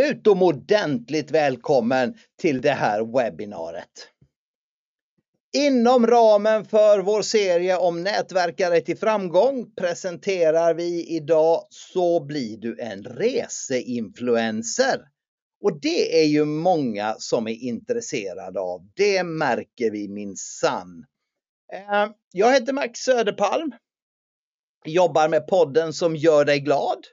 Utomordentligt välkommen till det här webbinariet. Inom ramen för vår serie om nätverkare till framgång presenterar vi idag Så blir du en reseinfluencer. Och det är ju många som är intresserade av. Det märker vi minsann. Eh, jag heter Max Söderpalm. Jobbar med podden som gör dig glad.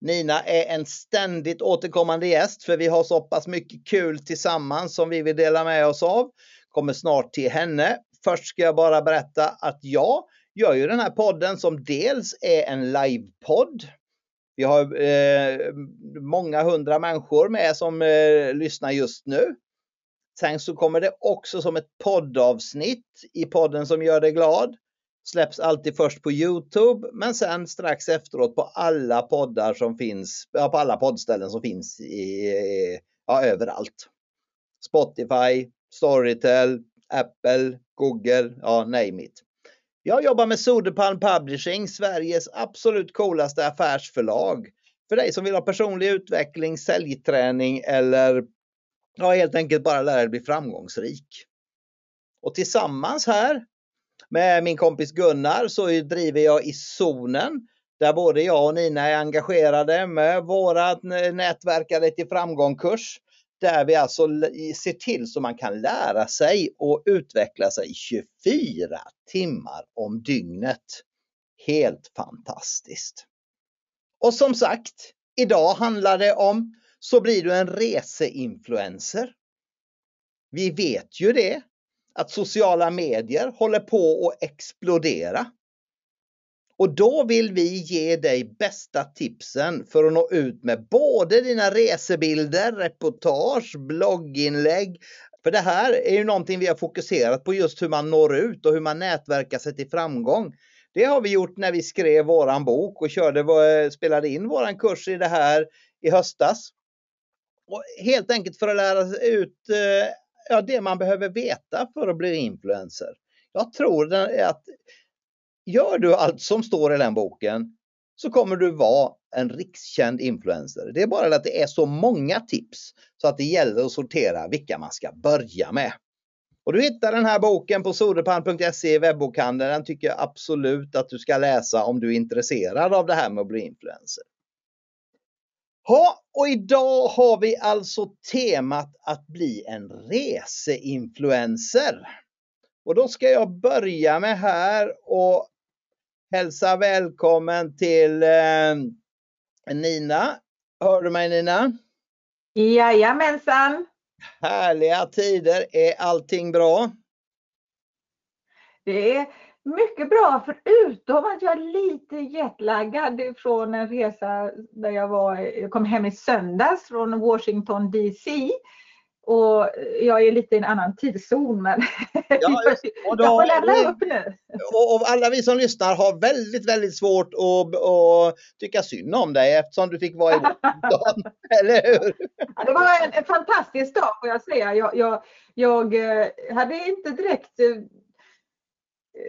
Nina är en ständigt återkommande gäst för vi har så pass mycket kul tillsammans som vi vill dela med oss av. Kommer snart till henne. Först ska jag bara berätta att jag gör ju den här podden som dels är en livepodd. Vi har eh, många hundra människor med som eh, lyssnar just nu. Sen så kommer det också som ett poddavsnitt i podden som gör dig glad släpps alltid först på Youtube men sen strax efteråt på alla poddar som finns, ja, på alla poddställen som finns i, ja, överallt. Spotify, Storytel, Apple, Google, ja name it. Jag jobbar med Soderpalm Publishing, Sveriges absolut coolaste affärsförlag. För dig som vill ha personlig utveckling, säljträning eller ja, helt enkelt bara lära dig bli framgångsrik. Och tillsammans här med min kompis Gunnar så driver jag i zonen där både jag och Nina är engagerade med vårat nätverkade till framgång-kurs. Där vi alltså ser till så man kan lära sig och utveckla sig 24 timmar om dygnet. Helt fantastiskt. Och som sagt, idag handlar det om så blir du en reseinfluencer. Vi vet ju det att sociala medier håller på att explodera. Och då vill vi ge dig bästa tipsen för att nå ut med både dina resebilder, reportage, blogginlägg. För det här är ju någonting vi har fokuserat på just hur man når ut och hur man nätverkar sig till framgång. Det har vi gjort när vi skrev våran bok och körde, spelade in våran kurs i det här i höstas. Och helt enkelt för att lära ut eh, ja, det man behöver veta för att bli influencer. Jag tror att gör du allt som står i den boken så kommer du vara en rikskänd influencer. Det är bara att det är så många tips så att det gäller att sortera vilka man ska börja med. Och du hittar den här boken på soderpan.se i webbokhandeln. Den tycker jag absolut att du ska läsa om du är intresserad av det här med att bli influencer. Ha, och idag har vi alltså temat att bli en reseinfluencer. Och då ska jag börja med här och hälsa välkommen till eh, Nina. Hör du mig Nina? Jajamensan! Härliga tider. Är allting bra? Det är mycket bra, förutom att jag är lite jetlaggad från en resa där jag var, jag kom hem i söndags från Washington DC. Och jag är lite i en annan tidszon men ja, och då, jag får lämna upp nu. Och, och, alla vi som lyssnar har väldigt, väldigt svårt att, att tycka synd om dig eftersom du fick vara i Washington, eller hur? Ja, det var en, en, fantastisk dag får jag säga. Jag, jag, jag eh, hade inte direkt eh,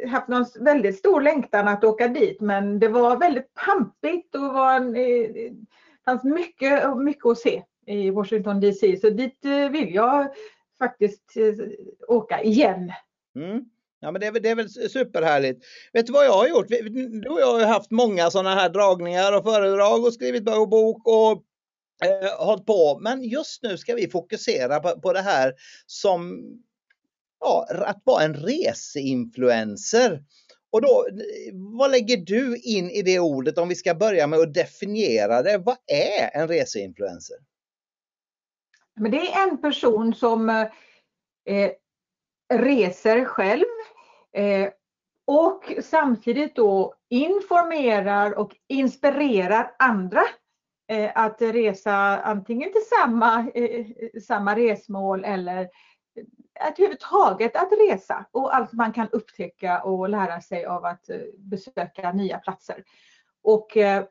haft någon väldigt stor längtan att åka dit men det var väldigt pampigt och var en, det fanns mycket, mycket att se i Washington DC så dit eh, vill jag faktiskt eh, åka igen. Mm. Ja men det är, väl, det är väl superhärligt. Vet du vad jag har gjort? Du och jag har haft många sådana här dragningar och föredrag och skrivit bok och eh, hållit på. Men just nu ska vi fokusera på, på det här som ja, att vara en reseinfluencer. Och då, vad lägger du in i det ordet om vi ska börja med att definiera det? Vad är en reseinfluencer? Men det är en person som eh, eh reser själv eh, och samtidigt då informerar och inspirerar andra eh, att resa antingen till samma, eh, samma resmål eller att överhuvudtaget att resa och allt man kan upptäcka och lära sig av att eh, besöka nya platser. Och eh,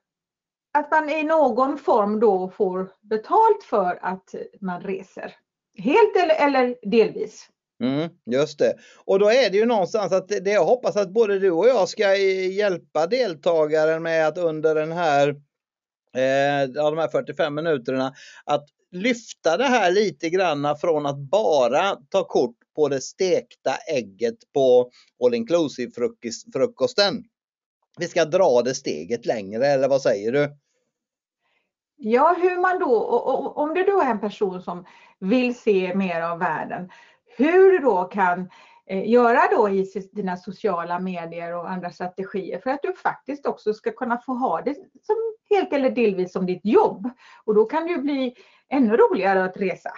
att man i någon form då får betalt för att man reser. Helt eller, eller delvis. Mm, just det. Och då är det ju någonstans att det, jag hoppas att både du och jag ska hjälpa deltagaren med att under den här, eh, de här 45 minuterna att lyfta det här lite granna från att bara ta kort på det stekta ägget på all inclusive frukosten. Vi ska dra det steget längre eller vad säger du? Ja, hur man då, om det då är en person som vill se mer av världen, hur du då kan eh, göra då i dina sociala medier och andra strategier för att du faktiskt också ska kunna få ha det som helt eller delvis som ditt jobb. Och då kan det ju bli ännu roligare att resa.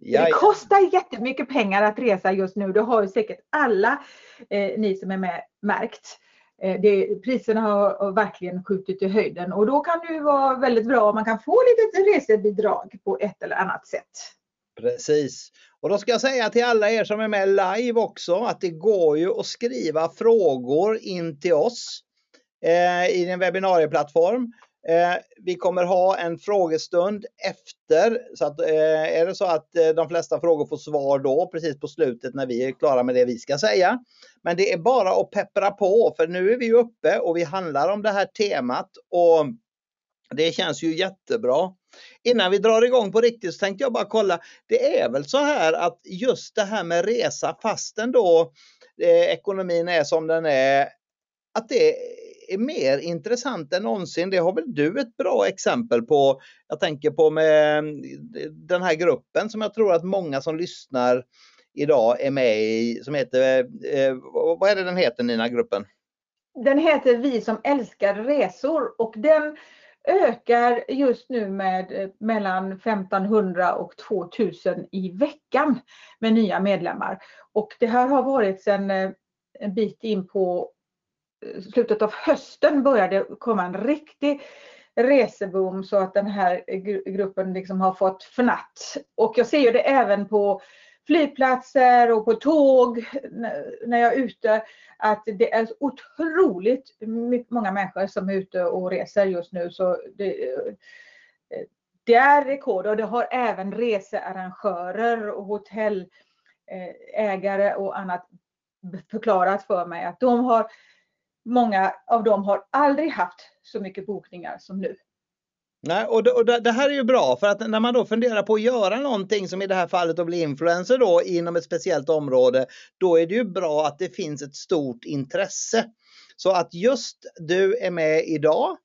Ja, det kostar jättemycket pengar att resa just nu. Det har ju säkert alla eh, ni som är med märkt. Eh, det, priserna har verkligen skjutit i höjden och då kan det ju vara väldigt bra om man kan få lite resebidrag på ett eller annat sätt. Precis. Och då ska jag säga till alla er som är med live också att det går ju att skriva frågor in till oss eh, i en webbinarieplattform. Eh, vi kommer ha en frågestund efter. Så att, eh, är det så att eh, de flesta frågor får svar då, precis på slutet när vi är klara med det vi ska säga. Men det är bara att peppra på, för nu är vi uppe och vi handlar om det här temat. Och det känns ju jättebra. Innan vi drar igång på riktigt så tänkte jag bara kolla. Det är väl så här att just det här med resa fastän då eh, ekonomin är som den är. Att det är mer intressant än någonsin. Det har väl du ett bra exempel på. Jag tänker på med mm, den här gruppen som jag tror att många som lyssnar idag är med i som heter, eh, eh vad är det den heter Nina, gruppen? Den heter Vi som älskar resor och den ökar just nu med eh, mellan 1500 och 2000 i veckan med nya medlemmar. Och det här har varit sedan eh, en bit in på slutet av hösten började komma en riktig reseboom så att den här gruppen liksom har fått fnatt. Och jag ser ju det även på flygplatser och på tåg när jag är ute att det är otroligt många människor som är ute och reser just nu. Så det, det är rekord och det har även researrangörer och hotellägare och annat förklarat för mig att de har, många av dem har aldrig haft så mycket bokningar som nu. Nej, och, det, och det, det, här är ju bra för att när man då funderar på att göra någonting som i det här fallet att bli influencer då inom ett speciellt område, då är det ju bra att det finns ett stort intresse. Så att just du är med idag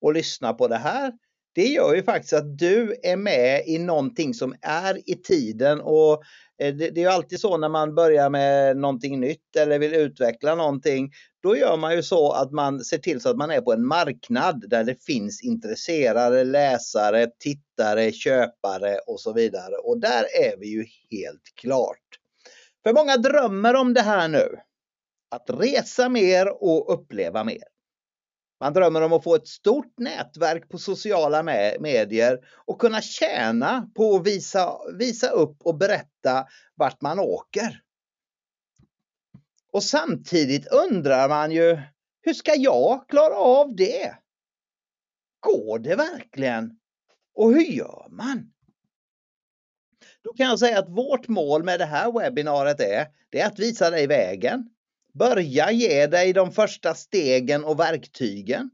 och lyssnar på det här, det gör ju faktiskt att du är med i någonting som är i tiden och eh, det, det är ju alltid så när man börjar med någonting nytt eller vill utveckla någonting. Då gör man ju så att man ser till så att man är på en marknad där det finns intresserade läsare, tittare, köpare och så vidare. Och där är vi ju helt klart. För många drömmer om det här nu. Att resa mer och uppleva mer. Man drömmer om att få ett stort nätverk på sociala medier och kunna tjäna på att visa, visa upp och berätta vart man åker. Och samtidigt undrar man ju, hur ska jag klara av det? Går det verkligen? Och hur gör man? Då kan jag säga att vårt mål med det här webbinariet är, det är att visa dig vägen. Börja ge dig de första stegen och verktygen.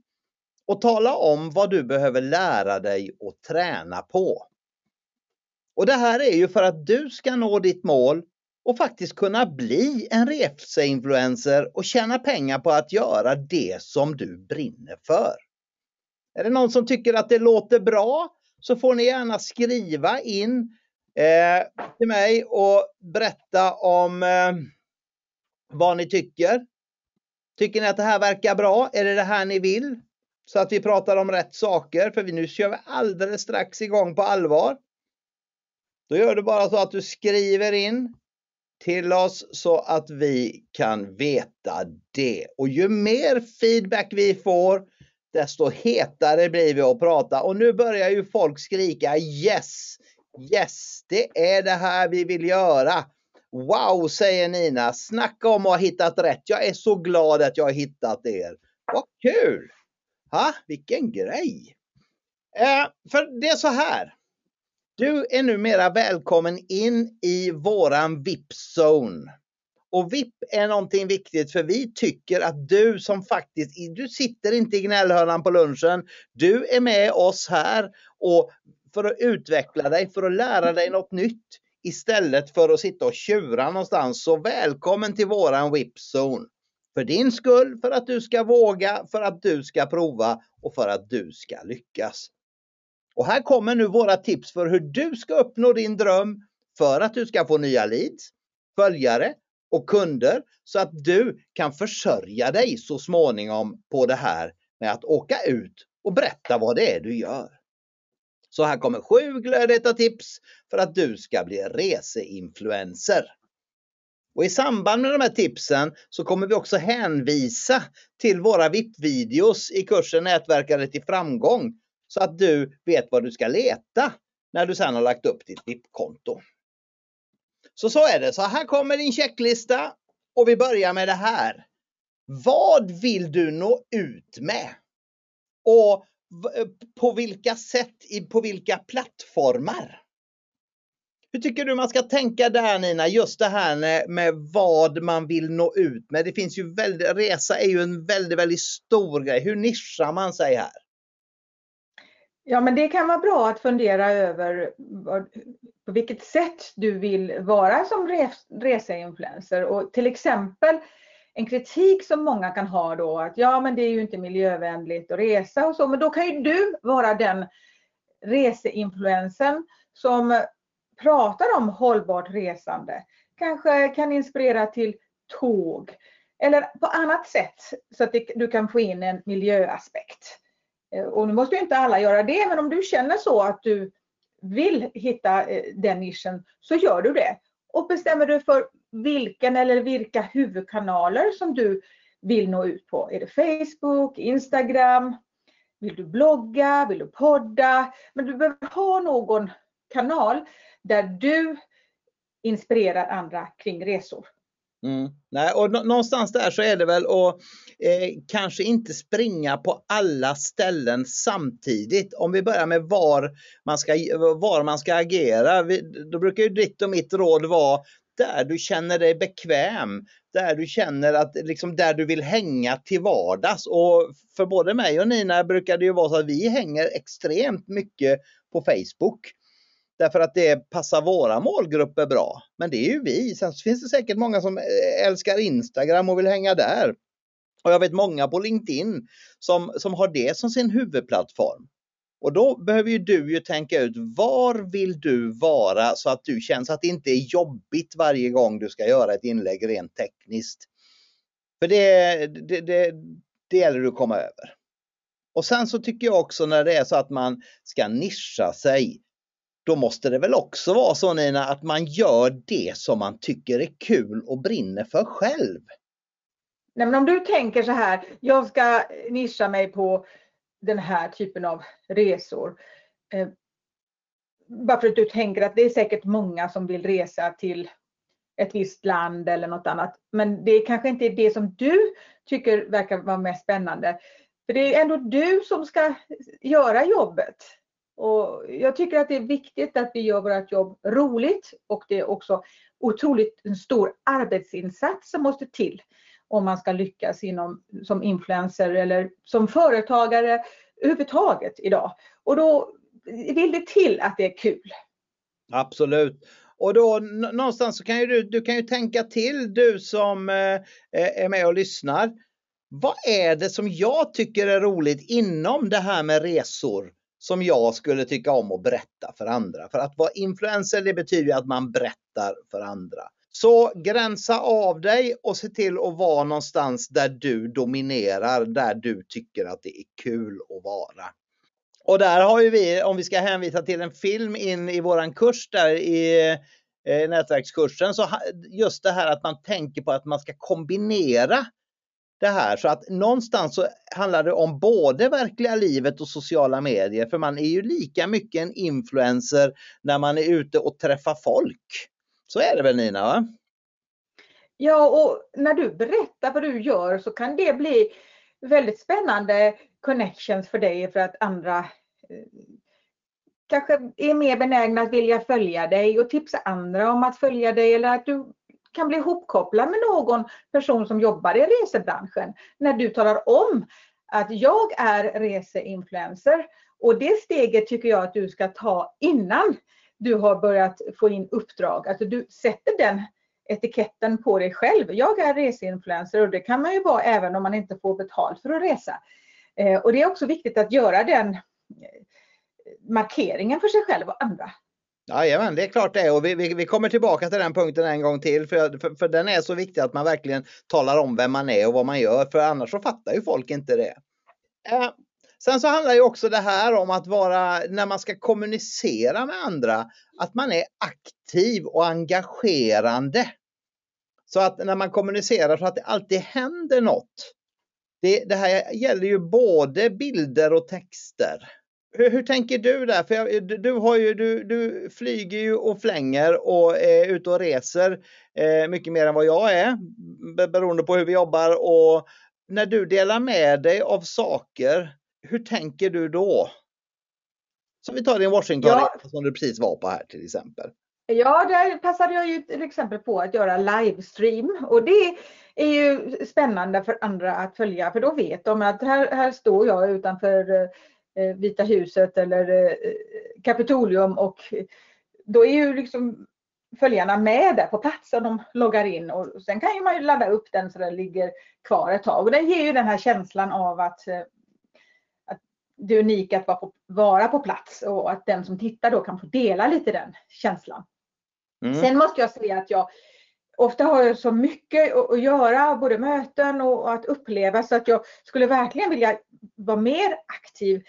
Och tala om vad du behöver lära dig och träna på. Och det här är ju för att du ska nå ditt mål och faktiskt kunna bli en reseinfluencer och tjäna pengar på att göra det som du brinner för. Är det någon som tycker att det låter bra så får ni gärna skriva in eh, till mig och berätta om eh, vad ni tycker. Tycker ni att det här verkar bra? Är det det här ni vill? Så att vi pratar om rätt saker, för vi nu kör vi alldeles strax igång på allvar. Då gör du bara så att du skriver in till oss så att vi kan veta det. Och ju mer feedback vi får, desto hetare blir vi att prata. Och nu börjar ju folk skrika yes, yes, det är det här vi vill göra. Wow, säger Nina, snacka om att ha hittat rätt. Jag är så glad att jag har hittat er. Vad kul! Ha, vilken grej! Eh, för det är så här. Du är numera välkommen in i våran VIP-zone. Och VIP är någonting viktigt för vi tycker att du som faktiskt, du sitter inte i gnällhörnan på lunchen. Du är med oss här och för att utveckla dig, för att lära dig något nytt istället för att sitta och tjura någonstans. Så välkommen till våran WhipZone! För din skull, för att du ska våga, för att du ska prova och för att du ska lyckas. Och här kommer nu våra tips för hur du ska uppnå din dröm för att du ska få nya leads, följare och kunder så att du kan försörja dig så småningom på det här med att åka ut och berätta vad det är du gör. Så här kommer sju glödheta tips för att du ska bli reseinfluencer. Och i samband med de här tipsen så kommer vi också hänvisa till våra VIP-videos i kursen Nätverkare till framgång så att du vet vad du ska leta när du sedan har lagt upp ditt VIP-konto. Så så är det. Så här kommer din checklista och vi börjar med det här. Vad vill du nå ut med? Och Eh, på vilka sätt, på vilka plattformar? Hur tycker du man ska tänka där Nina, just det här med vad man vill nå ut med? Det finns ju väldigt, resa är ju en väldigt, väldigt stor grej. Hur nischar man sig här? Ja, men det kan vara bra att fundera över på vilket sätt du vill vara som res, reseinfluencer. Och till exempel en kritik som många kan ha då att ja, men det är ju inte miljövänligt att resa och så, men då kan ju du vara den reseinfluensen som pratar om hållbart resande. Kanske kan inspirera till tåg eller på annat sätt så att du kan få in en miljöaspekt. Eh, och nu måste ju inte alla göra det, men om du känner så att du vill hitta eh, den nischen så gör du det. Och bestämmer du för vilken eller vilka huvudkanaler som du vill nå ut på. Är det Facebook, Instagram? Vill du blogga? Vill du podda? Men du behöver ha någon kanal där du inspirerar andra kring resor. Mm. Nej, och någonstans där så är det väl att eh, kanske inte springa på alla ställen samtidigt. Om vi börjar med var man ska, var man ska agera. Vi, då brukar ju ditt och mitt råd vara där du känner dig bekväm, där du känner att liksom där du vill hänga till vardags. Och för både mig och Nina brukar det ju vara så att vi hänger extremt mycket på Facebook. Därför att det passar våra målgrupper bra. Men det är ju vi. Sen finns det säkert många som eh, älskar Instagram och vill hänga där. Och jag vet många på LinkedIn som, som har det som sin huvudplattform. Och då behöver ju du ju tänka ut var vill du vara så att du känner att det inte är jobbigt varje gång du ska göra ett inlägg rent tekniskt. För det, det, det, det gäller du att komma över. Och sen så tycker jag också när det är så att man ska nischa sig då måste det väl också vara så Nina att man gör det som man tycker är kul och brinner för själv. Nej, men om du tänker så här, jag ska nischa mig på den här typen av resor. Eh, bara för att du tänker att det är säkert många som vill resa till ett visst land eller något annat. Men det kanske inte är det som du tycker verkar vara mest spännande. För det är ändå du som ska göra jobbet. Och jag tycker att det är viktigt att vi gör vårt jobb roligt och det är också otroligt en stor arbetsinsats som måste till om man ska lyckas inom, som influencer eller som företagare överhuvudtaget idag. Och då vill det till att det är kul. Absolut. Och då någonstans så kan ju du, du kan ju tänka till du som eh, eh, är med och lyssnar. Vad är det som jag tycker är roligt inom det här med resor? som jag skulle tycka om att berätta för andra. För att vara influencer det betyder att man berättar för andra. Så gränsa av dig och se till att vara någonstans där du dominerar, där du tycker att det är kul att vara. Och där har ju vi, om vi ska hänvisa till en film in i våran kurs där i eh, nätverkskursen, så just det här att man tänker på att man ska kombinera det här. Så att någonstans så handlar det om både verkliga livet och sociala medier. För man är ju lika mycket en influencer när man är ute och träffar folk. Så är det väl Nina? Va? Ja, och när du berättar vad du gör så kan det bli väldigt spännande connections för dig för att andra eh, kanske är mer benägna att vilja följa dig och tipsa andra om att följa dig eller att du kan bli ihopkopplad med någon person som jobbar i resebranschen när du talar om att jag är reseinfluencer. Och det steget tycker jag att du ska ta innan du har börjat få in uppdrag. Alltså du sätter den etiketten på dig själv. Jag är reseinfluencer och det kan man ju vara även om man inte får betalt för att resa. Eh, och det är också viktigt att göra den eh, markeringen för sig själv och andra. Jajamän, det är klart det och vi, vi, vi, kommer tillbaka till den punkten en gång till för, för, för, den är så viktig att man verkligen talar om vem man är och vad man gör för annars så fattar ju folk inte det. Eh, Sen så handlar ju också det här om att vara, när man ska kommunicera med andra, att man är aktiv och engagerande. Så att när man kommunicerar så att det alltid händer något. Det, det här gäller ju både bilder och texter. Hur, hur, tänker du där? För jag, du, har ju, du, du flyger ju och flänger och är ute och reser eh, mycket mer än vad jag är beroende på hur vi jobbar. Och när du delar med dig av saker, hur tänker du då? Så vi tar din Washington ja. som du precis var på här till exempel. Ja, där passade jag ju till exempel på att göra livestream och det är ju spännande för andra att följa för då vet de att här, här står jag utanför eh, Vita huset eller eh, Kapitolium och då är ju liksom följarna med där på plats och de loggar in och sen kan ju man ju ladda upp den så den ligger kvar ett tag och det ger ju den här känslan av att, eh, att det är unikt att vara på, vara på plats och att den som tittar då kan få dela lite den känslan. Mm. Sen måste jag säga att jag ofta har jag så mycket att göra, både möten och att uppleva så att jag skulle verkligen vilja vara mer aktiv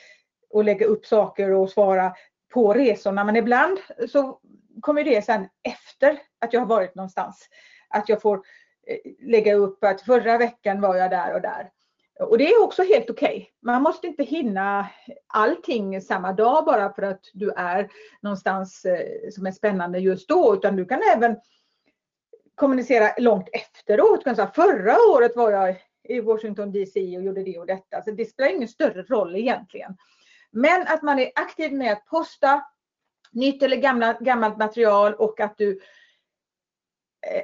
och lägga upp saker och svara på resorna. Men ibland så kommer det sen efter att jag har varit någonstans. Att jag får eh, lägga upp att förra veckan var jag där och där. Och det är också helt okej. Okay. Man måste inte hinna allting samma dag bara för att du är någonstans eh, som är spännande just då. Utan du kan även kommunicera långt efteråt. kan säga, förra året var jag i Washington DC och gjorde det och detta. Så det spelar ingen större roll egentligen. Men att man är aktiv med att posta nytt eller gamla, gammalt material och att du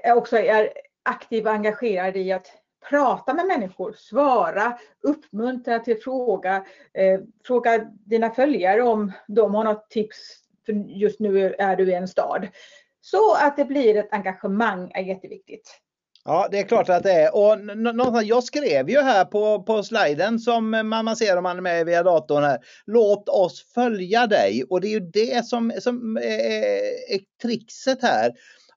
eh, också är aktiv och engagerad i att prata med människor, svara, uppmuntra till fråga, eh, fråga dina följare om de har något tips, för just nu är du i en stad. Så att det blir ett engagemang är jätteviktigt. Ja, det är klart att det är. Och jag skrev ju här på, på sliden som man ser om man är med via datorn här. Låt oss följa dig. Och det är ju det som, som är, är trixet här.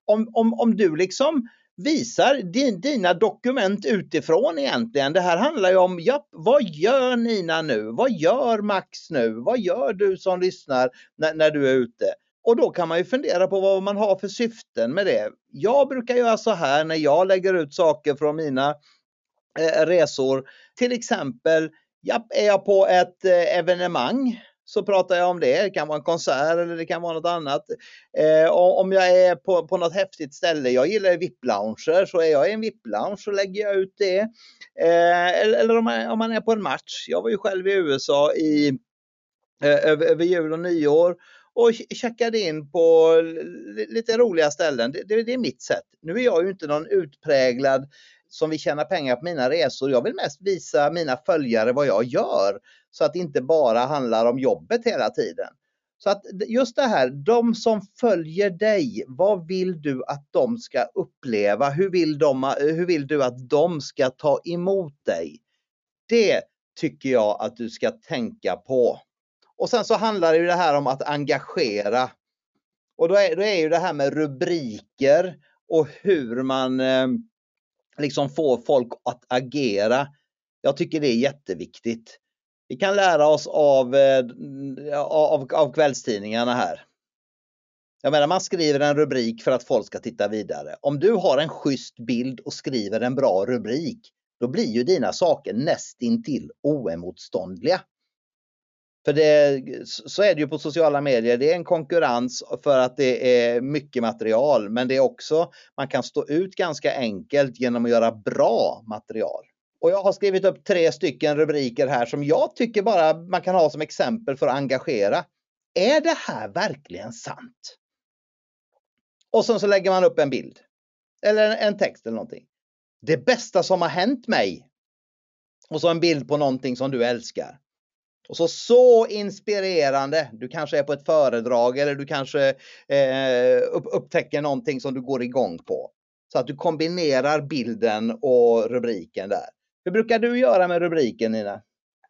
Om, om, om du liksom visar din, dina dokument utifrån egentligen. Det här handlar ju om, ja, vad gör Nina nu? Vad gör Max nu? Vad gör du som lyssnar när, när du är ute? Och då kan man ju fundera på vad man har för syften med det. Jag brukar göra så här när jag lägger ut saker från mina eh, resor. Till exempel, ja, är jag på ett eh, evenemang så pratar jag om det. Det kan vara en konsert eller det kan vara något annat. Eh, om jag är på, på något häftigt ställe, jag gillar VIP-lounger, så är jag i en VIP-lounge så lägger jag ut det. Eh, eller, eller om, man, om man är på en match. Jag var ju själv i USA i, eh, över, över jul och nyår och checkade in på lite roliga ställen. Det, det, det, är mitt sätt. Nu är jag ju inte någon utpräglad som vill tjäna pengar på mina resor. Jag vill mest visa mina följare vad jag gör så att det inte bara handlar om jobbet hela tiden. Så att just det här, de som följer dig, vad vill du att de ska uppleva? Hur vill, de, hur vill du att de ska ta emot dig? Det tycker jag att du ska tänka på. Och sen så handlar det ju det här om att engagera. Och då är, då är ju det här med rubriker och hur man eh, liksom får folk att agera. Jag tycker det är jätteviktigt. Vi kan lära oss av, eh, av, av kvällstidningarna här. Jag menar man skriver en rubrik för att folk ska titta vidare. Om du har en schysst bild och skriver en bra rubrik, då blir ju dina saker nästintill oemotståndliga. För det, så är det ju på sociala medier. Det är en konkurrens för att det är mycket material, men det är också man kan stå ut ganska enkelt genom att göra bra material. Och jag har skrivit upp tre stycken rubriker här som jag tycker bara man kan ha som exempel för att engagera. Är det här verkligen sant? Och sen så lägger man upp en bild. Eller en text eller någonting. Det bästa som har hänt mig. Och så en bild på någonting som du älskar. Och så så inspirerande. Du kanske är på ett föredrag eller du kanske eh, upptäcker någonting som du går igång på. Så att du kombinerar bilden och rubriken där. Hur brukar du göra med rubriken Nina?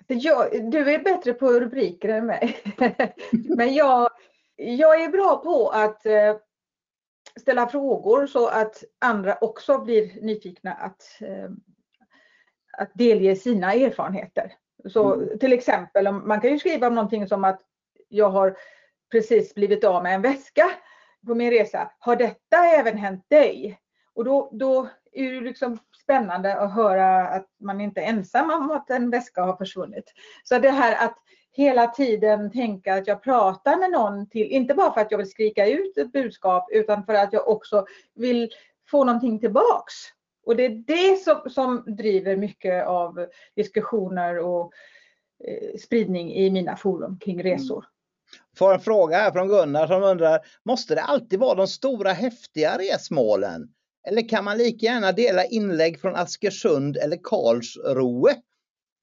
Jag, du är bättre på rubriker än mig. Men jag, jag är bra på att eh, ställa frågor så att andra också blir nyfikna att, eh, att delge sina erfarenheter. Så mm. till exempel, man kan ju skriva om någonting som att jag har precis blivit av med en väska på min resa. Har detta även hänt dig? Och då, då är det liksom spännande att höra att man inte är ensam om att en väska har försvunnit. Så det här att hela tiden tänka att jag pratar med någon till, inte bara för att jag vill skrika ut ett budskap utan för att jag också vill få någonting tillbaks. Och det är det som, som driver mycket av diskussioner och eh, spridning i mina forum kring mm. resor. Får en fråga här från Gunnar som undrar, måste det alltid vara de stora häftiga resmålen? Eller kan man lika gärna dela inlägg från Askersund eller Karlsruhe?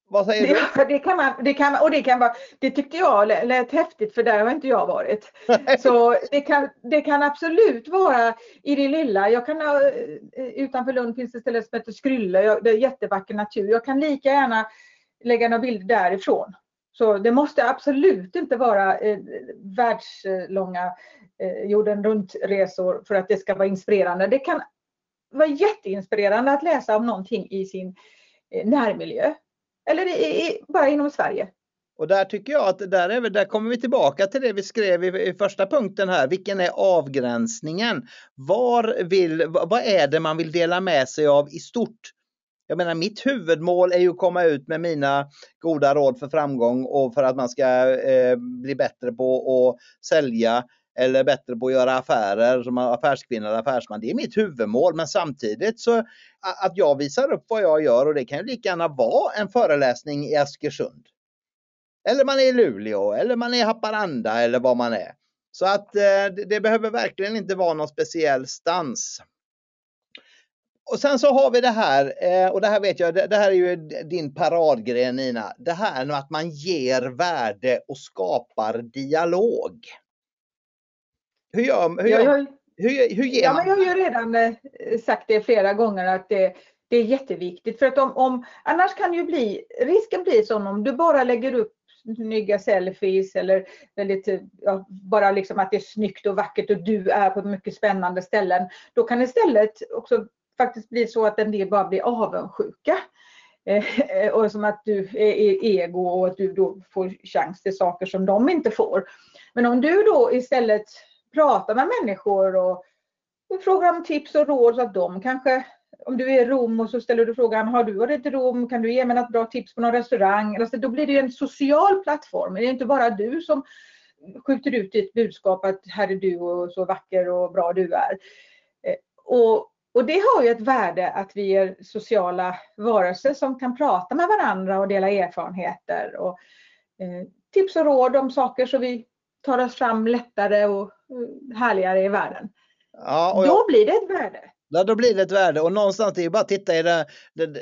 Vad säger du? Ja, det kan man, det kan, och det kan vara, det tyckte jag lät häftigt för där har inte jag varit. Så det kan, det kan absolut vara i det lilla. Jag kan, eh, utanför Lund finns det ett ställe som heter Skrylle, det är jättevacker natur. Jag kan lika gärna lägga några bilder därifrån. Så det måste absolut inte vara eh, världslånga eh, jorden runt-resor för att det ska vara inspirerande. Det kan var jätteinspirerande att läsa om någonting i sin eh, närmiljö. Eller i, i, bara inom Sverige. Och där tycker jag att där, är, där kommer vi tillbaka till det vi skrev i, i, första punkten här. Vilken är avgränsningen? Var vill, vad är det man vill dela med sig av i stort? Jag menar mitt huvudmål är ju att komma ut med mina goda råd för framgång och för att man ska eh, bli bättre på att sälja eller bättre på att göra affärer som affärskvinna eller affärsman. Det är mitt huvudmål men samtidigt så att jag visar upp vad jag gör och det kan ju lika gärna vara en föreläsning i Askersund. Eller man är i Luleå eller man är i Haparanda eller vad man är. Så att eh, det behöver verkligen inte vara någon speciell stans. Och sen så har vi det här, eh, och det här vet jag, det här är ju din paradgren Nina. Det här med att man ger värde och skapar dialog. Hur gör, hur gör, jag, hur, hur ger ja, man? Men jag har ju redan eh, sagt det flera gånger att det, det är jätteviktigt. För att om, om, annars kan ju bli, risken blir som om du bara lägger upp snygga selfies eller väldigt, ja, bara liksom att det är snyggt och vackert och du är på mycket spännande ställen. Då kan istället också faktiskt bli så att en del bara blir avundsjuka. Eh, och som att du är ego och att du då får chans till saker som de inte får. Men om du då istället prata med människor och, och fråga om tips och råd så att de kanske om du är i Rom och så ställer du frågan, har du varit i Rom? Kan du ge mig något bra tips på någon restaurang? Alltså, då blir det en social plattform. Det är inte bara du som skjuter ut ditt budskap att här är du och så vacker och bra du är. Eh, och, och det har ju ett värde att vi är sociala varelser som kan prata med varandra och dela erfarenheter och eh, tips och råd om saker så vi tar oss fram lättare och härligare i världen. Ja, och då blir det ett värde. Ja, då blir det ett värde och någonstans det är bara att titta i, det,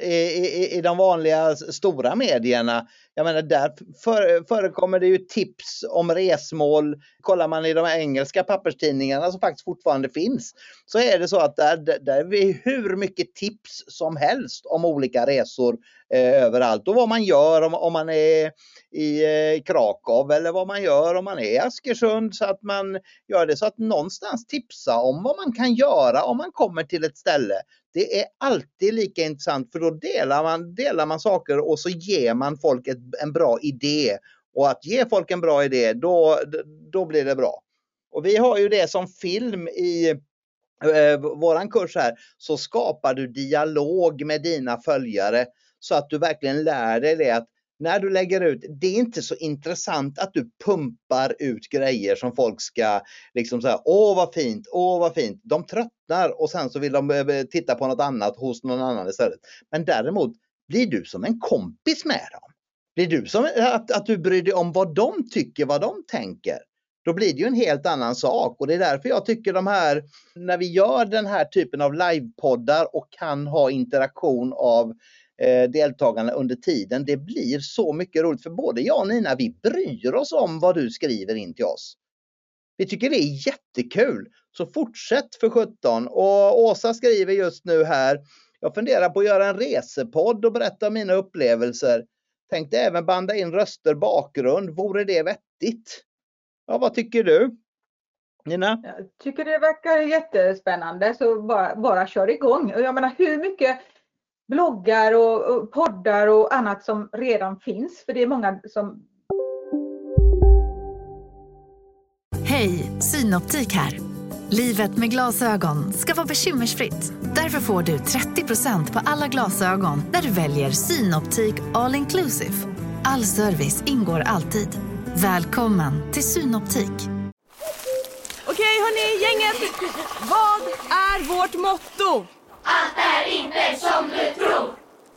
i, i, i de vanliga stora medierna jag menar där för, förekommer det ju tips om resmål. Kollar man i de engelska papperstidningarna som faktiskt fortfarande finns så är det så att där, där är vi hur mycket tips som helst om olika resor eh, överallt och vad man gör om, om man är i eh, Krakow eller vad man gör om man är i Askersund så att man gör det så att någonstans tipsa om vad man kan göra om man kommer till ett ställe. Det är alltid lika intressant för då delar man, delar man saker och så ger man folk ett, en bra idé. Och att ge folk en bra idé, då, då blir det bra. Och vi har ju det som film i eh, våran kurs här, så skapar du dialog med dina följare så att du verkligen lär dig det att när du lägger ut, det är inte så intressant att du pumpar ut grejer som folk ska liksom säga, åh vad fint, åh vad fint. De tröttnar och sen så vill de eh, titta på något annat hos någon annan istället. Men däremot, blir du som en kompis med dem? Blir du som eh, att, att du bryr dig om vad de tycker, vad de tänker? Då blir det ju en helt annan sak och det är därför jag tycker de här, när vi gör den här typen av livepoddar och kan ha interaktion av Eh, deltagarna under tiden. Det blir så mycket roligt för både jag och Nina, vi bryr oss om vad du skriver in till oss. Vi tycker det är jättekul. Så fortsätt för 17. Och Åsa skriver just nu här. Jag funderar på att göra en resepodd och berätta om mina upplevelser. Tänkte även banda in röster bakgrund. Vore det vettigt? Ja, vad tycker du? Nina? Jag tycker det verkar jättespännande så bara, bara kör igång. Jag menar hur mycket bloggar och, poddar och annat som redan finns. För det är många som... Hej, Synoptik här. Livet med glasögon ska vara bekymmersfritt. Därför får du 30% på alla glasögon när du väljer Synoptik All Inclusive. All service ingår alltid. Välkommen till Synoptik. Okej hörni, gänget. Vad är vårt motto? Allt är inte som du tror.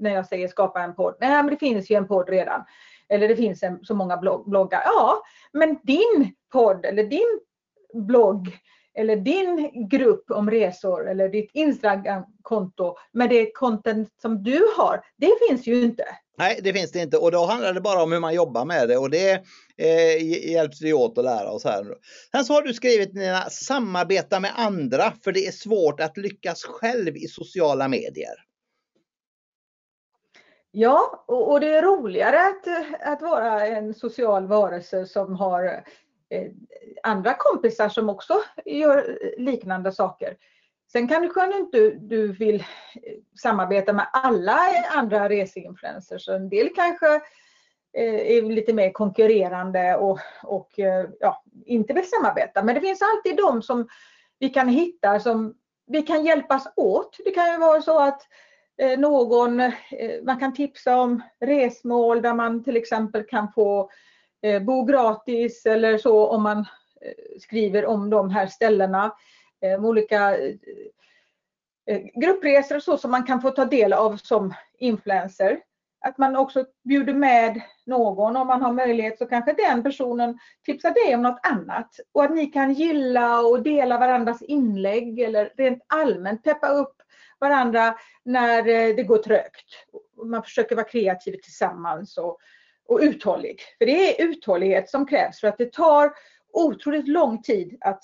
När jag säger skapa en podd. Nej, men det finns ju en podd redan. Eller det finns en, så många blogg, bloggar. Ja, men din podd eller din blogg eller din grupp om resor eller ditt Instagram-konto med det content som du har, det finns ju inte. Nej, det finns det inte och då handlar det bara om hur man jobbar med det och det eh, hjälps vi åt att lära oss här. Sen så har du skrivit Nina, samarbeta med andra för det är svårt att lyckas själv i sociala medier. Ja, och, och, det är roligare att, att vara en social varelse som har eh, andra kompisar som också gör liknande saker. Sen kanske inte du vill eh, samarbeta med alla andra reseinfluencers. En del kanske eh, är lite mer konkurrerande och, och eh, ja, inte vill samarbeta. Men det finns alltid de som vi kan hitta som vi kan hjälpas åt. Det kan ju vara så att Eh, Eh, någon, eh, man kan tipsa om resmål där man till exempel kan få eh, bo gratis eller så om man skriver om de här ställena. Olika gruppresor och så som man kan få ta del av som influencer. Att man också bjuder med någon om man har möjlighet så kanske den personen tipsar dig om något annat. Och att ni kan gilla och dela varandras inlägg eller rent allmänt peppa upp varandra när eh, det går trögt. Man försöker vara kreativ tillsammans och, och uthållig. För det är uthållighet som krävs för att det tar otroligt lång tid att,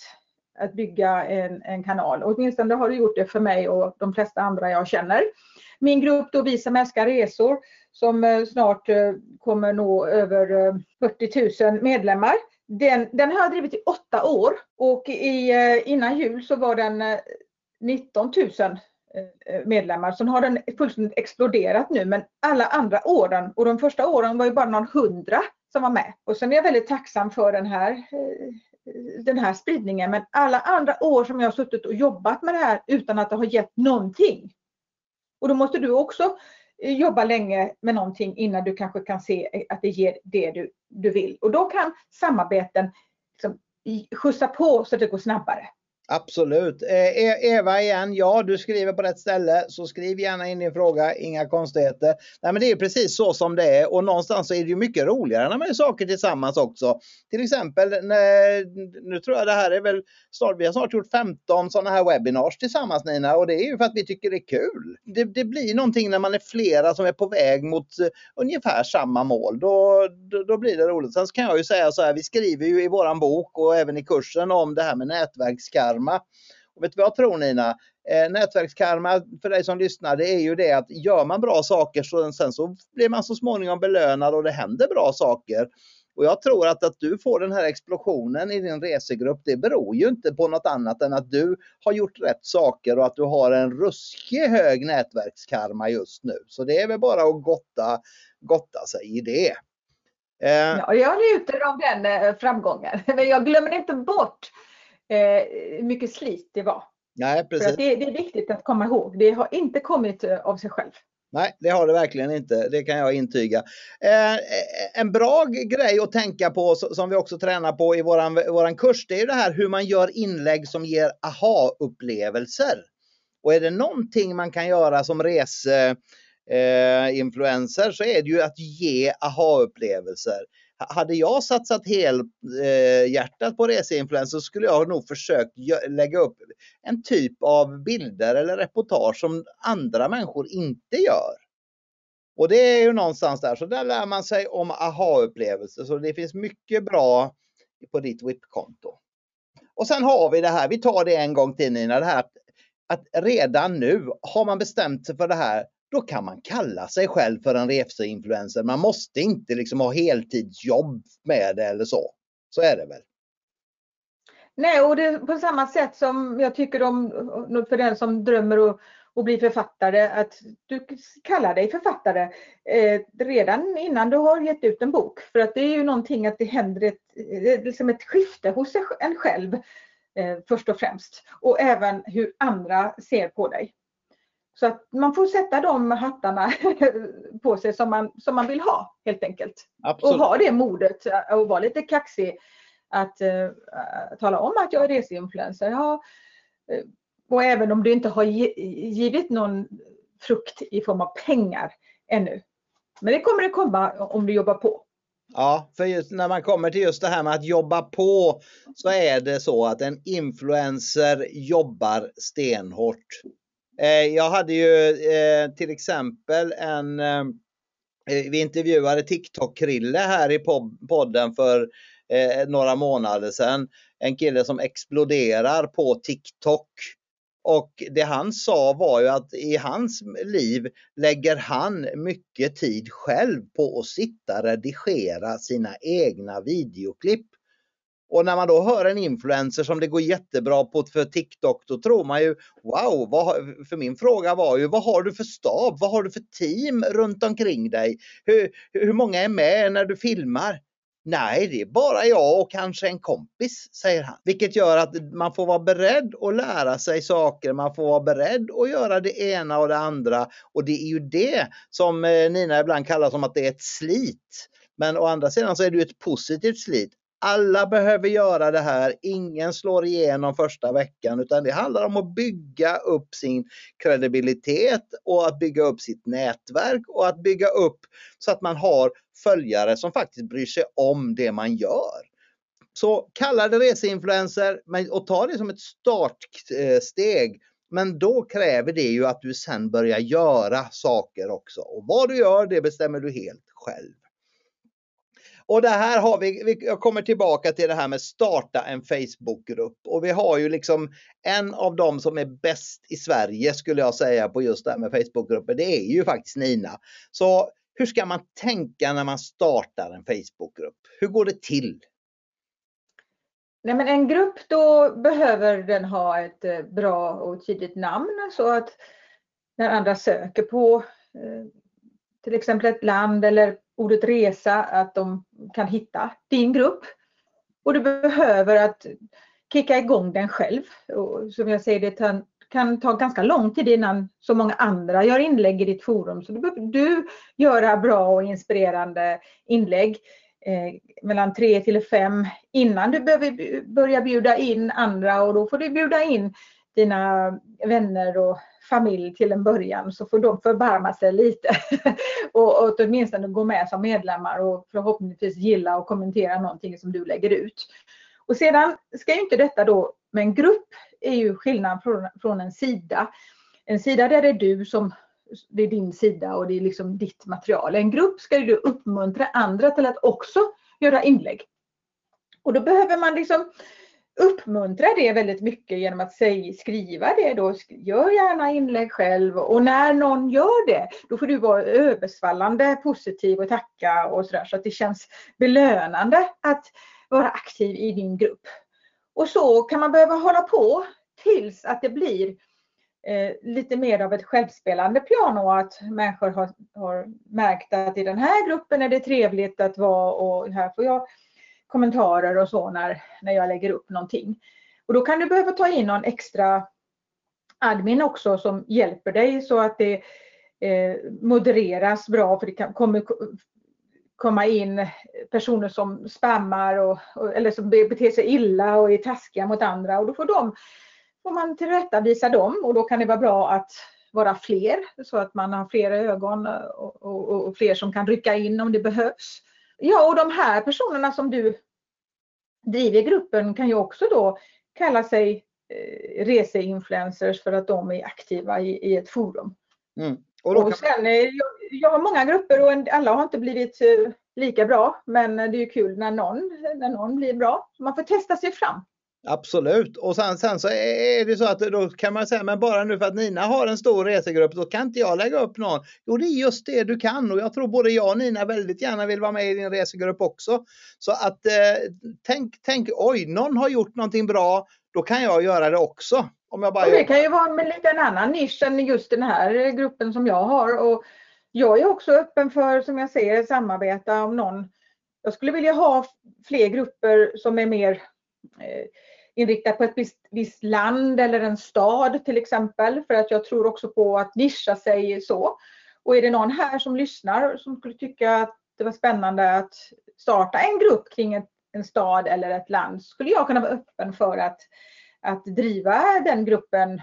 att bygga en, en kanal. Åtminstone har det gjort det för mig och de flesta andra jag känner. Min grupp då Vi som älskar resor som eh, snart eh, kommer nå över 40 000 medlemmar. Den, den har jag drivit i åtta år och i, innan jul så var den 19 000 Eh, medlemmar. Sen har den fullständigt exploderat nu men alla andra åren och de första åren var ju bara någon hundra som var med. Och sen är jag väldigt tacksam för den här, eh, den här spridningen men alla andra år som jag har suttit och jobbat med det här utan att det har gett någonting. Och då måste du också eh, jobba länge med någonting innan du kanske kan se att det ger det du, du vill. Och då kan samarbeten liksom skjutsa på så att det går snabbare. Absolut. Eh, e- Eva igen, ja du skriver på rätt ställe så skriv gärna in din fråga, inga konstigheter. Nej men det är precis så som det är och någonstans så är det ju mycket roligare när man gör saker tillsammans också. Till exempel, när, nu tror jag det här är väl snart, vi har snart gjort 15 sådana här webinars tillsammans Nina och det är ju för att vi tycker det är kul. Det, det blir någonting när man är flera som är på väg mot eh, ungefär samma mål. Då, då, då, blir det roligt. Sen så kan jag ju säga så här, vi skriver ju i våran bok och även i kursen om det här med nätverkskarv nätverkskarma. Och vet du vad jag tror Nina? Eh, nätverkskarma för dig som lyssnar det är ju det att gör man bra saker så sen så blir man så småningom belönad och det händer bra saker. Och jag tror att, att du får den här explosionen i din resegrupp, det beror ju inte på något annat än att du har gjort rätt saker och att du har en ruskig hög nätverkskarma just nu. Så det är väl bara att gotta, gotta sig i det. Eh. Ja, jag njuter av den eh, framgången, men jag glömmer inte bort eh, mycket slit det var. Nej, precis. Det, det, är viktigt att komma ihåg. Det har inte kommit eh, av sig själv. Nej, det har det verkligen inte. Det kan jag intyga. Eh, en bra grej att tänka på som vi också tränar på i våran, våran kurs, det är det här hur man gör inlägg som ger aha-upplevelser. Och är det någonting man kan göra som reseinfluencer eh, så är det ju att ge aha-upplevelser hade jag satsat helhjärtat eh, på reseinfluencer så skulle jag nog försökt lägga upp en typ av bilder eller reportage som andra människor inte gör. Och det är ju någonstans där, så där lär man sig om aha-upplevelser. Så det finns mycket bra på ditt WIP-konto. Och sen har vi det här, vi tar det en gång till Nina, det här att redan nu har man bestämt sig för det här, då kan man kalla sig själv för en reseinfluencer. Man måste inte liksom ha heltidsjobb med det eller så. Så är det väl? Nej, och det, på samma sätt som jag tycker om för den som drömmer och, och bli författare, att du kallar dig författare eh, redan innan du har gett ut en bok. För att det är ju någonting att det händer ett, eh, liksom ett skifte hos en själv eh, först och främst. Och även hur andra ser på dig. Så att man får sätta de hattarna på sig som man, som man vill ha helt enkelt. Absolut. Och ha det modet och vara lite kaxig att uh, tala om att jag är reseinfluencer. Ja, uh, och även om du inte har givit någon frukt i form av pengar ännu. Men det kommer det komma om du jobbar på. Ja, för just när man kommer till just det här med att jobba på så är det så att en influencer jobbar stenhårt. Eh, jag hade ju eh, till exempel en, eh, vi intervjuade TikTok-Krille här i podden för några månader sedan. En kille som exploderar på TikTok. Och det han sa var ju att i hans liv lägger han mycket tid själv på att sitta och redigera sina egna videoklipp. Och när man då hör en influencer som det går jättebra på för TikTok, då tror man ju wow, vad, för min fråga var ju vad har du för stab? Vad har du för team runt omkring dig? Hur, hur många är med när du filmar? Nej, det är bara jag och kanske en kompis, säger han. Vilket gör att man får vara beredd att lära sig saker, man får vara beredd att göra det ena och det andra. Och det är ju det som eh, Nina ibland kallar som att det är ett slit. Men å andra sidan så är det ju ett positivt slit. Alla behöver göra det här. Ingen slår igenom första veckan utan det handlar om att bygga upp sin kredibilitet och att bygga upp sitt nätverk och att bygga upp så att man har följare som faktiskt bryr sig om det man gör. Så kalla det reseinfluencer och ta det som ett startsteg. Eh, men då kräver det ju att du sen börjar göra saker också. Och vad du gör, det bestämmer du helt själv. Och det här har vi, vi kommer tillbaka till det här med starta en Facebookgrupp. Och vi har ju liksom en av dem som är bäst i Sverige skulle jag säga på just det här med Facebookgrupper. Det är ju faktiskt Nina. Så hur ska man tänka när man startar en Facebookgrupp? Hur går det till? Nej, men en grupp då behöver den ha ett eh, bra och tydligt namn så att när andra söker på eh, till exempel ett land eller ordet resa, att de kan hitta din grupp. Och du behöver att kicka igång den själv. Och som jag säger, det kan ta ganska lång tid innan så många andra gör inlägg i ditt forum. Så då behöver du göra bra och inspirerande inlägg eh, mellan tre till fem innan du behöver börja bjuda in andra och då får du bjuda in dina vänner och familj till en början så får de förbarma sig lite och, och åtminstone gå med som medlemmar och förhoppningsvis gilla och kommentera någonting som du lägger ut. Och sedan ska ju inte detta då, med en grupp är ju skillnad från, från en sida. En sida där det är du som, det är din sida och det är liksom ditt material. En grupp ska ju uppmuntra andra till att också göra inlägg. Och då behöver man liksom uppmuntra det väldigt mycket genom att säg, skriva det då. Gör gärna inlägg själv och när någon gör det då får du vara översvallande positiv och tacka och sådär så att det känns belönande att vara aktiv i din grupp. Och så kan man behöva hålla på tills att det blir eh, lite mer av ett självspelande piano att människor har, har märkt att i den här gruppen är det trevligt att vara och här får jag kommentarer och så när, när jag lägger upp någonting. Och då kan du behöva ta in någon extra admin också som hjälper dig så att det eh, modereras bra för det kan, kommer komma in personer som spammar och, eller som beter sig illa och är taskiga mot andra och då får, de, får man tillrättavisa dem och då kan det vara bra att vara fler så att man har fler ögon och, och, och fler som kan rycka in om det behövs. Ja, och de här personerna som du driver gruppen kan ju också då kalla sig eh, reseinfluencers för att de är aktiva i, i ett forum. Mm. Och, och sen, man... jag, jag har många grupper och alla har inte blivit eh, lika bra men det är ju kul när någon, när någon blir bra. Man får testa sig fram. Absolut. Och sen, sen, så är det så att då kan man säga, men bara nu för att Nina har en stor resegrupp, då kan inte jag lägga upp någon. Jo, det är just det du kan och jag tror både jag och Nina väldigt gärna vill vara med i din resegrupp också. Så att eh, tänk, tänk, oj, någon har gjort någonting bra, då kan jag göra det också. Om jag bara och det kan ju vara med lite en annan nisch än just den här gruppen som jag har. Och jag är också öppen för, som jag säger, samarbeta om någon. Jag skulle vilja ha fler grupper som är mer eh, inriktat på ett visst, visst, land eller en stad till exempel. För att jag tror också på att nischa sig så. Och är det någon här som lyssnar som skulle tycka att det var spännande att starta en grupp kring ett, en stad eller ett land skulle jag kunna vara öppen för att, att driva den gruppen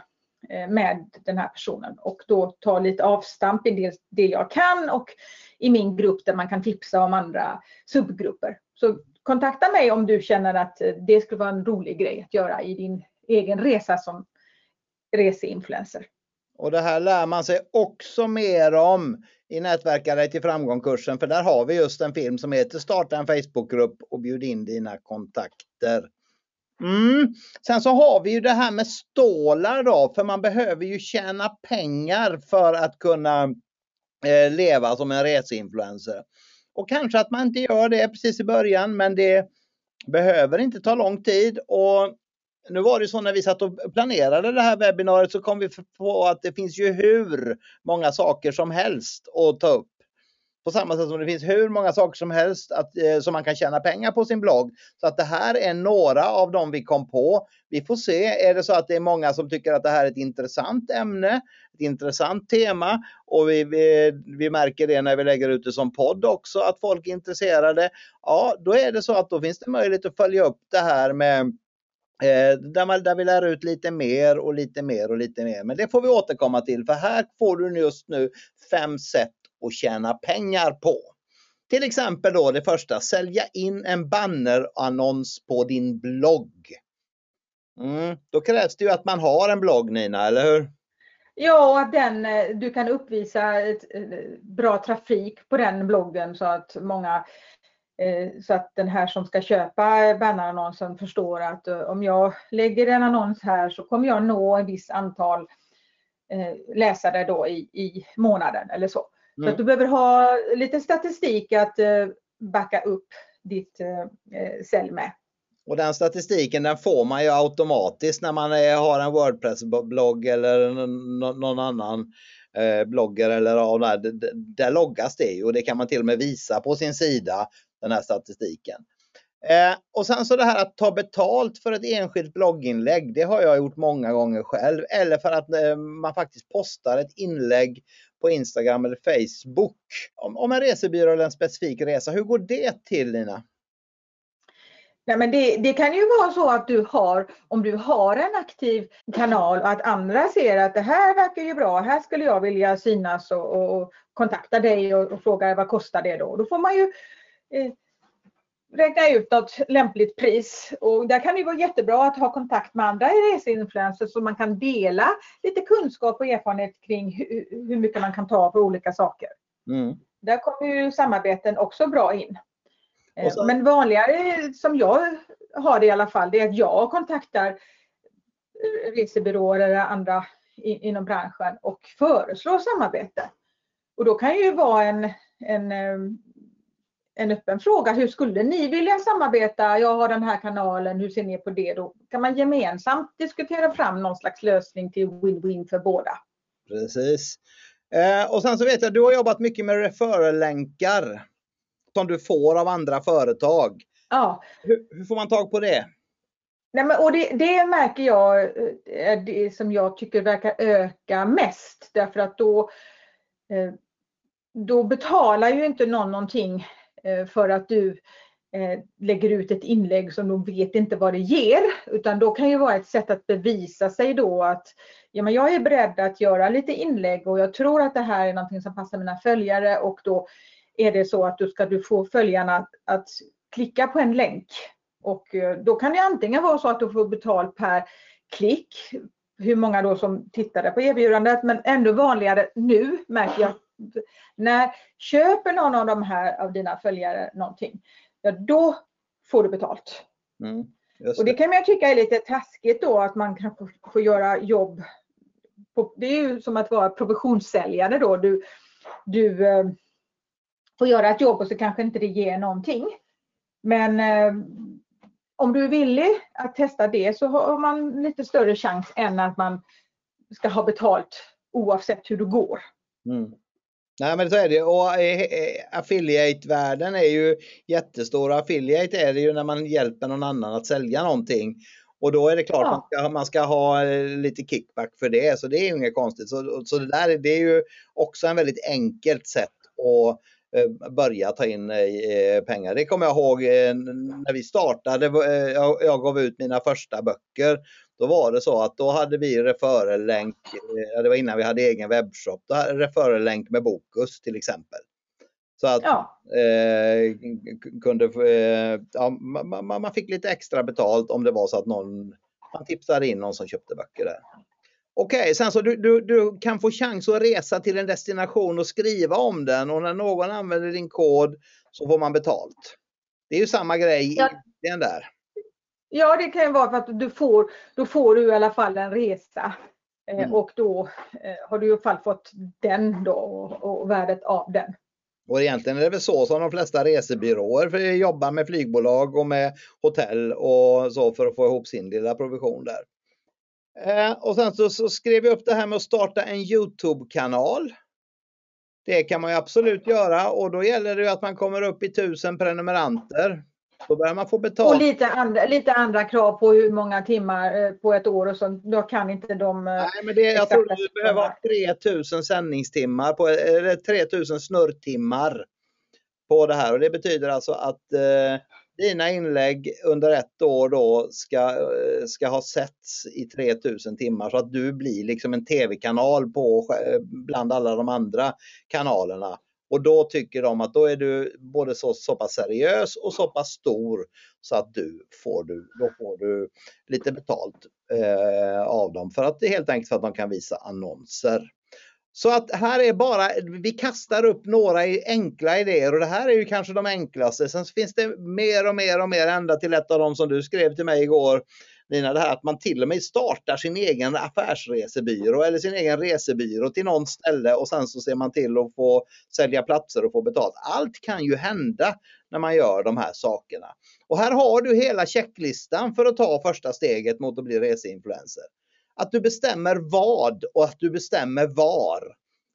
eh, med den här personen och då ta lite avstamp i det, det jag kan och i min grupp där man kan tipsa om andra subgrupper. Så kontakta mig om du känner att eh, det skulle vara en rolig grej att göra i din egen resa som reseinfluencer. Och det här lär man sig också mer om i Nätverkare till framgång-kursen för där har vi just en film som heter Starta en Facebookgrupp och bjud in dina kontakter. Mm. Sen så har vi ju det här med stålar då, för man behöver ju tjäna pengar för att kunna eh, leva som en reseinfluencer. Och kanske att man inte gör det precis i början, men det behöver inte ta lång tid. Och nu var det så när vi satt och planerade det här webbinariet så kom vi på att det finns ju hur många saker som helst att ta upp. På samma sätt som det finns hur många saker som helst att, eh, som man kan tjäna pengar på sin blogg. Så att det här är några av dem vi kom på. Vi får se, är det så att det är många som tycker att det här är ett intressant ämne, ett intressant tema och vi, vi, vi märker det när vi lägger ut det som podd också att folk är intresserade. Ja, då är det så att då finns det möjlighet att följa upp det här med eh, där, man, där vi lär ut lite mer och lite mer och lite mer. Men det får vi återkomma till för här får du just nu fem sätt och tjäna pengar på. Till exempel då det första, sälja in en bannerannons på din blogg. Mm, då krävs det ju att man har en blogg Nina, eller hur? Ja, att den, eh, du kan uppvisa ett, eh, bra trafik på den bloggen så att många eh, så att den här som ska köpa bannerannonsen förstår att om jag lägger en annons här så kommer jag nå ett visst antal läsare då i, i månaden eller så. Mm. Så du behöver ha lite statistik att eh, backa upp ditt eh, sälj med. Och den statistiken den får man ju automatiskt när man är, har en Wordpress-blogg eller någon annan eh, blogger eller ja, där, där loggas det ju och det kan man till och med visa på sin sida, den här statistiken. Eh, och sen så det här att ta betalt för ett enskilt blogginlägg, det har jag gjort många gånger själv. Eller för att eh, man faktiskt postar ett inlägg på Instagram eller Facebook om, om en resebyrå eller en specifik resa. Hur går det till Lina? Nej, men det, det, kan ju vara så att du har, om du har en aktiv kanal och att andra ser att det här verkar ju bra, här skulle jag vilja synas och, och, och kontakta dig och, och, fråga vad kostar det då? Då får man ju eh, räkna ut något lämpligt pris. Och där kan det vara jättebra att ha kontakt med andra reseinfluencers så man kan dela lite kunskap och erfarenhet kring hur, hur mycket man kan ta för olika saker. Mm. Där kommer ju samarbeten också bra in. Så... Men vanligare som jag har det i alla fall, det är att jag kontaktar resebyråer eller andra inom branschen och föreslår samarbete. Och då kan ju vara en, en eh, en öppen fråga. Hur skulle ni vilja samarbeta? Jag har den här kanalen, hur ser ni på det? Då kan man gemensamt diskutera fram någon slags lösning till win-win för båda. Precis. Eh, och sen så vet jag, du har jobbat mycket med referral-länkar som du får av andra företag. Ja. Hur, hur får man tag på det? Nej, men, och det, det märker jag eh, är det som jag tycker verkar öka mest därför att då, eh, då betalar ju inte någon någonting Eh, Eh, för att du eh, lägger ut ett inlägg som de vet inte vad det ger. Utan då kan ju vara ett sätt att bevisa sig då att ja, men jag är beredd att göra lite inlägg och jag tror att det här är någonting som passar mina följare och då är det så att du ska du få följarna att klicka på en länk. Och eh, då kan det antingen vara så att du får betalt per klick, hur många då som tittade på erbjudandet, men ännu vanligare nu märker jag när köper någon av de här av dina följare någonting, ja då får du betalt. Mm, det. Och det kan man tycka är lite taskigt då att man kan få, få göra jobb. På, det är ju som att vara provisionssäljare då. Du, du eh, får göra ett jobb och så kanske inte det ger någonting. Men eh, om du är villig att testa det så har man lite större chans än att man ska ha betalt oavsett hur det går. Mm. Nej men så är det och eh, eh, affiliate-världen är ju jättestor. Affiliate är det ju när man hjälper någon annan att sälja någonting. Och då är det klart ja. man, ska, man ska ha eh, lite kickback för det, så det är ju inget konstigt. Så, så det där det är ju också en väldigt enkelt sätt att börja ta in pengar. Det kommer jag ihåg när vi startade, jag gav ut mina första böcker. Då var det så att då hade vi referrelänk, det var innan vi hade egen webbshop, då hade referrelänk med Bokus till exempel. Så att ja. eh, kunde, eh, ja, man, man, fick lite extra betalt om det var så att någon, man tipsade in någon som köpte böcker där. Okej, okay, sen så du, du, du, kan få chans att resa till en destination och skriva om den och när någon använder din kod så får man betalt. Det är ju samma grej ja. där. Ja, det kan ju vara för att du får, då får du i alla fall en resa. Eh, mm. Och då eh, har du i alla fall fått den då och, och värdet av den. Och egentligen är det väl så som de flesta resebyråer för jobbar med flygbolag och med hotell och så för att få ihop sin lilla provision där. Eh, och sen så, så, skrev jag upp det här med att starta en Youtube-kanal. Det kan man ju absolut göra och då gäller det att man kommer upp i tusen prenumeranter. Då börjar man få betalt. Och lite andra, lite andra krav på hur många timmar eh, på ett år och så. Då kan inte de... Eh, Nej, men det, jag tror du behöver ha 3000 sändningstimmar, på, eller 3000 snurrtimmar på det här. Och det betyder alltså att eh, dina inlägg under ett år då ska, eh, ska ha setts i 3000 timmar så att du blir liksom en tv-kanal på bland alla de andra kanalerna. Och då tycker de att då är du både så, så pass seriös och så pass stor så att du får, du, då får du lite betalt eh, av dem för att det är helt enkelt för att de kan visa annonser. Så att här är bara, vi kastar upp några enkla idéer och det här är ju kanske de enklaste. Sen finns det mer och mer och mer ända till ett av dem som du skrev till mig igår Lina, det här att man till och med startar sin egen affärsresebyrå eller sin egen resebyrå till någon ställe och sen så ser man till att få sälja platser och få betalt. Allt kan ju hända när man gör de här sakerna. Och här har du hela checklistan för att ta första steget mot att bli reseinfluencer. Att du bestämmer vad och att du bestämmer var.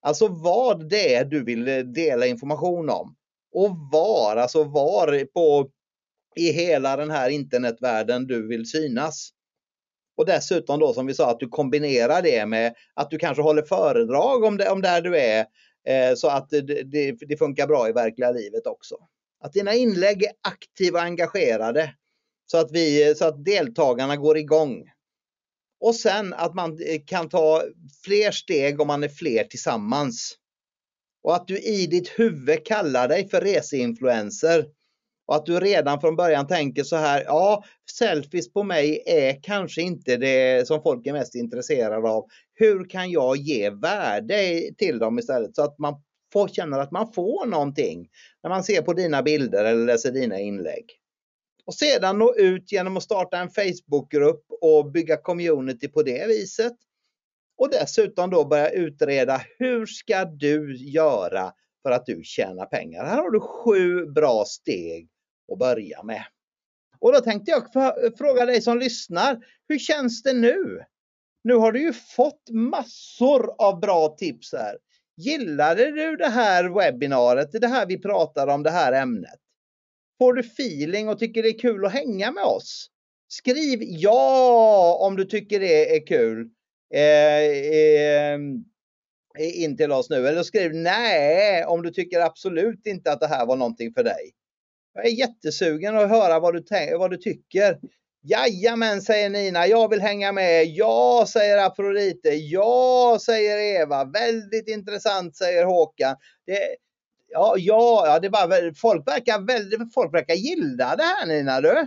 Alltså vad det är du vill dela information om. Och var, alltså var på i hela den här internetvärlden du vill synas. Och dessutom då som vi sa att du kombinerar det med att du kanske håller föredrag om, det, om där du är eh, så att det, det, det, funkar bra i verkliga livet också. Att dina inlägg är aktiva och engagerade så att, vi, så att deltagarna går igång. Och sen att man eh, kan ta fler steg om man är fler tillsammans. Och att du i ditt huvud kallar dig för reseinfluencer. Och att du redan från början tänker så här, ja, selfies på mig är kanske inte det som folk är mest intresserade av. Hur kan jag ge värde till dem istället så att man får, känner att man får någonting när man ser på dina bilder eller läser dina inlägg. Och sedan nå ut genom att starta en Facebookgrupp och bygga community på det viset. Och dessutom då börja utreda hur ska du göra för att du tjänar pengar. Här har du sju bra steg att börja med. Och då tänkte jag fråga dig som lyssnar, hur känns det nu? Nu har du ju fått massor av bra tips här. Gillade du det här webbinariet, det här vi pratar om, det här ämnet? Får du feeling och tycker det är kul att hänga med oss? Skriv ja om du tycker det är kul eh, eh, eh in till oss nu. Eller skriv nej om du tycker absolut inte att det här var någonting för dig. Jag är jättesugen att höra vad du, vad du tycker. Jajamän, säger Nina. Jag vill hänga med. Ja, säger Afrodite. Ja, säger Eva. Väldigt intressant, säger Håkan. Det, ja, ja, ja, det bara, folk verkar väldigt, folk verkar gilla det här Nina du.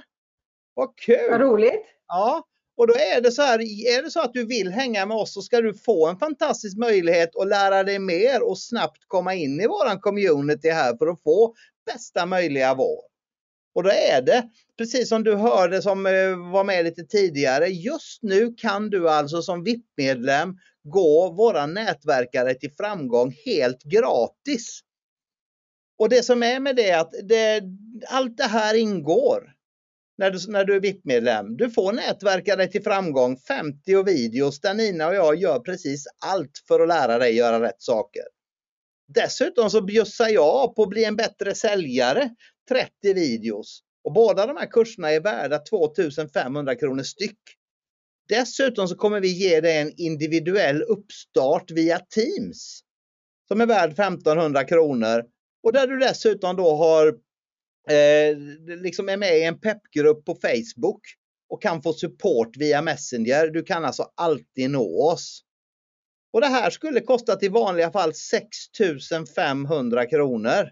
Vad kul! Vad roligt! Ja, och då är det så här, är det så att du vill hänga med oss så ska du få en fantastisk möjlighet att lära dig mer och snabbt komma in i våran community här för att få bästa möjliga vår. Och då är det, precis som du hörde som eh, var med lite tidigare, just nu kan du alltså som VIP-medlem gå våra nätverkare till framgång helt gratis. Och det som är med det är att det, allt det här ingår när du, när du är VIP-medlem. Du får nätverka dig till framgång, 50 videos där Nina och jag gör precis allt för att lära dig göra rätt saker. Dessutom så bjussar jag på att bli en bättre säljare, 30 videos. Och båda de här kurserna är värda 2500 kronor styck. Dessutom så kommer vi ge dig en individuell uppstart via Teams som är värd 1500 kronor och där du dessutom då har eh, liksom är med i en peppgrupp på Facebook och kan få support via Messenger. Du kan alltså alltid nå oss. Och det här skulle kosta i vanliga fall 6500 kronor.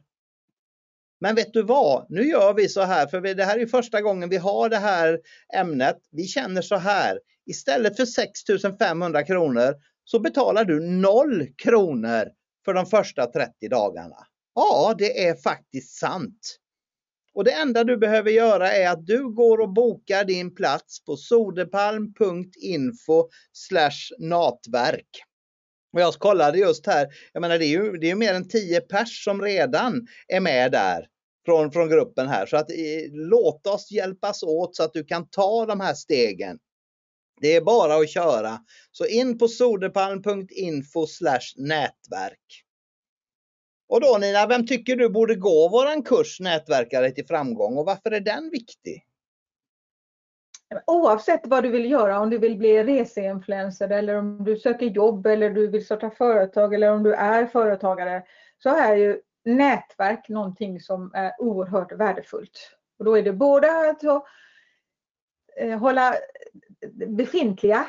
Men vet du vad? Nu gör vi så här, för det här är första gången vi har det här ämnet. Vi känner så här. Istället för 6500 kronor så betalar du 0 kronor för de första 30 dagarna. Ja, det är faktiskt sant. Och det enda du behöver göra är att du går och bokar din plats på sodepalm.info natverk. Och jag kollade just här, jag menar det är ju, det är mer än 10 pers som redan är med där från, från gruppen här. Så att eh, låt oss hjälpas åt så att du kan ta de här stegen. Det är bara att köra. Så in på soderpalm.info nätverk. Och då Nina, vem tycker du borde gå våran kurs Nätverkare till framgång och varför är den viktig? Oavsett vad du vill göra, om du vill bli reseinfluencer eller om du söker jobb eller du vill starta företag eller om du är företagare så är ju nätverk någonting som är oerhört värdefullt. Och då är det både att eh, hålla befintliga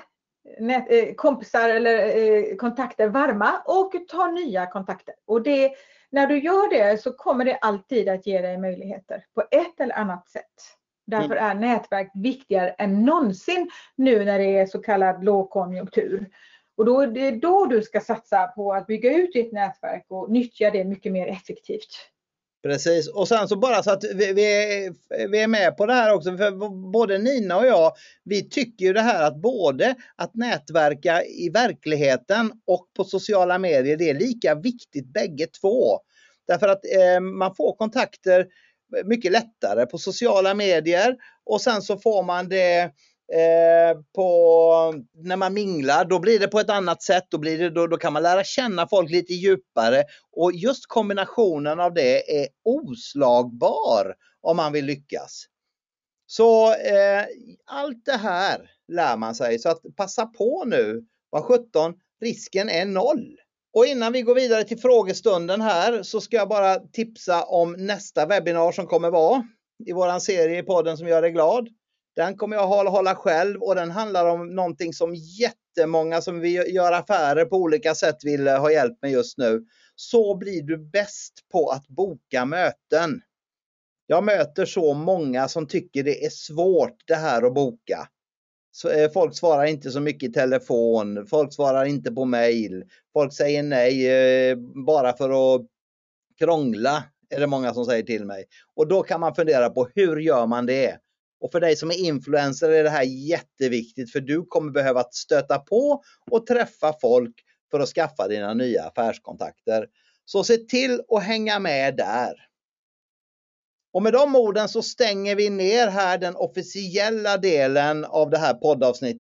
eh, kompisar eller eh, kontakter varma och ta nya kontakter. Och det, när du gör det så kommer det alltid att ge dig möjligheter på ett eller annat sätt. Därför är nätverk viktigare än någonsin nu när det är så kallad lågkonjunktur. Och då, det är då du ska satsa på att bygga ut ditt nätverk och nyttja det mycket mer effektivt. Precis, och sen så bara så att vi, vi, är, vi är med på det här också, för både Nina och jag, vi tycker ju det här att både att nätverka i verkligheten och på sociala medier, det är lika viktigt bägge två. Därför att eh, man får kontakter mycket lättare på sociala medier och sen så får man det eh, på, när man minglar, då blir det på ett annat sätt. Då, blir det, då, då kan man lära känna folk lite djupare och just kombinationen av det är oslagbar om man vill lyckas. Så eh, allt det här lär man sig. Så att passa på nu. Vad 17, risken är noll. Och innan vi går vidare till frågestunden här så ska jag bara tipsa om nästa webbinar som kommer vara i våran serie i podden som gör dig glad. Den kommer jag hålla själv och den handlar om någonting som jättemånga som vi gör affärer på olika sätt vill eh, ha hjälp med just nu. Så blir du bäst på att boka möten. Jag möter så många som tycker det är svårt det här att boka. Eh, folk svarar inte så mycket i telefon, folk svarar inte på mail, folk säger nej eh, bara för att krångla, är det många som säger till mig. Och då kan man fundera på hur gör man det? Och för dig som är influencer är det här jätteviktigt för du kommer behöva stöta på och träffa folk för att skaffa dina nya affärskontakter. Så se till att hänga med där. Och med de orden så stänger vi ner här den officiella delen av det här poddavsnittet.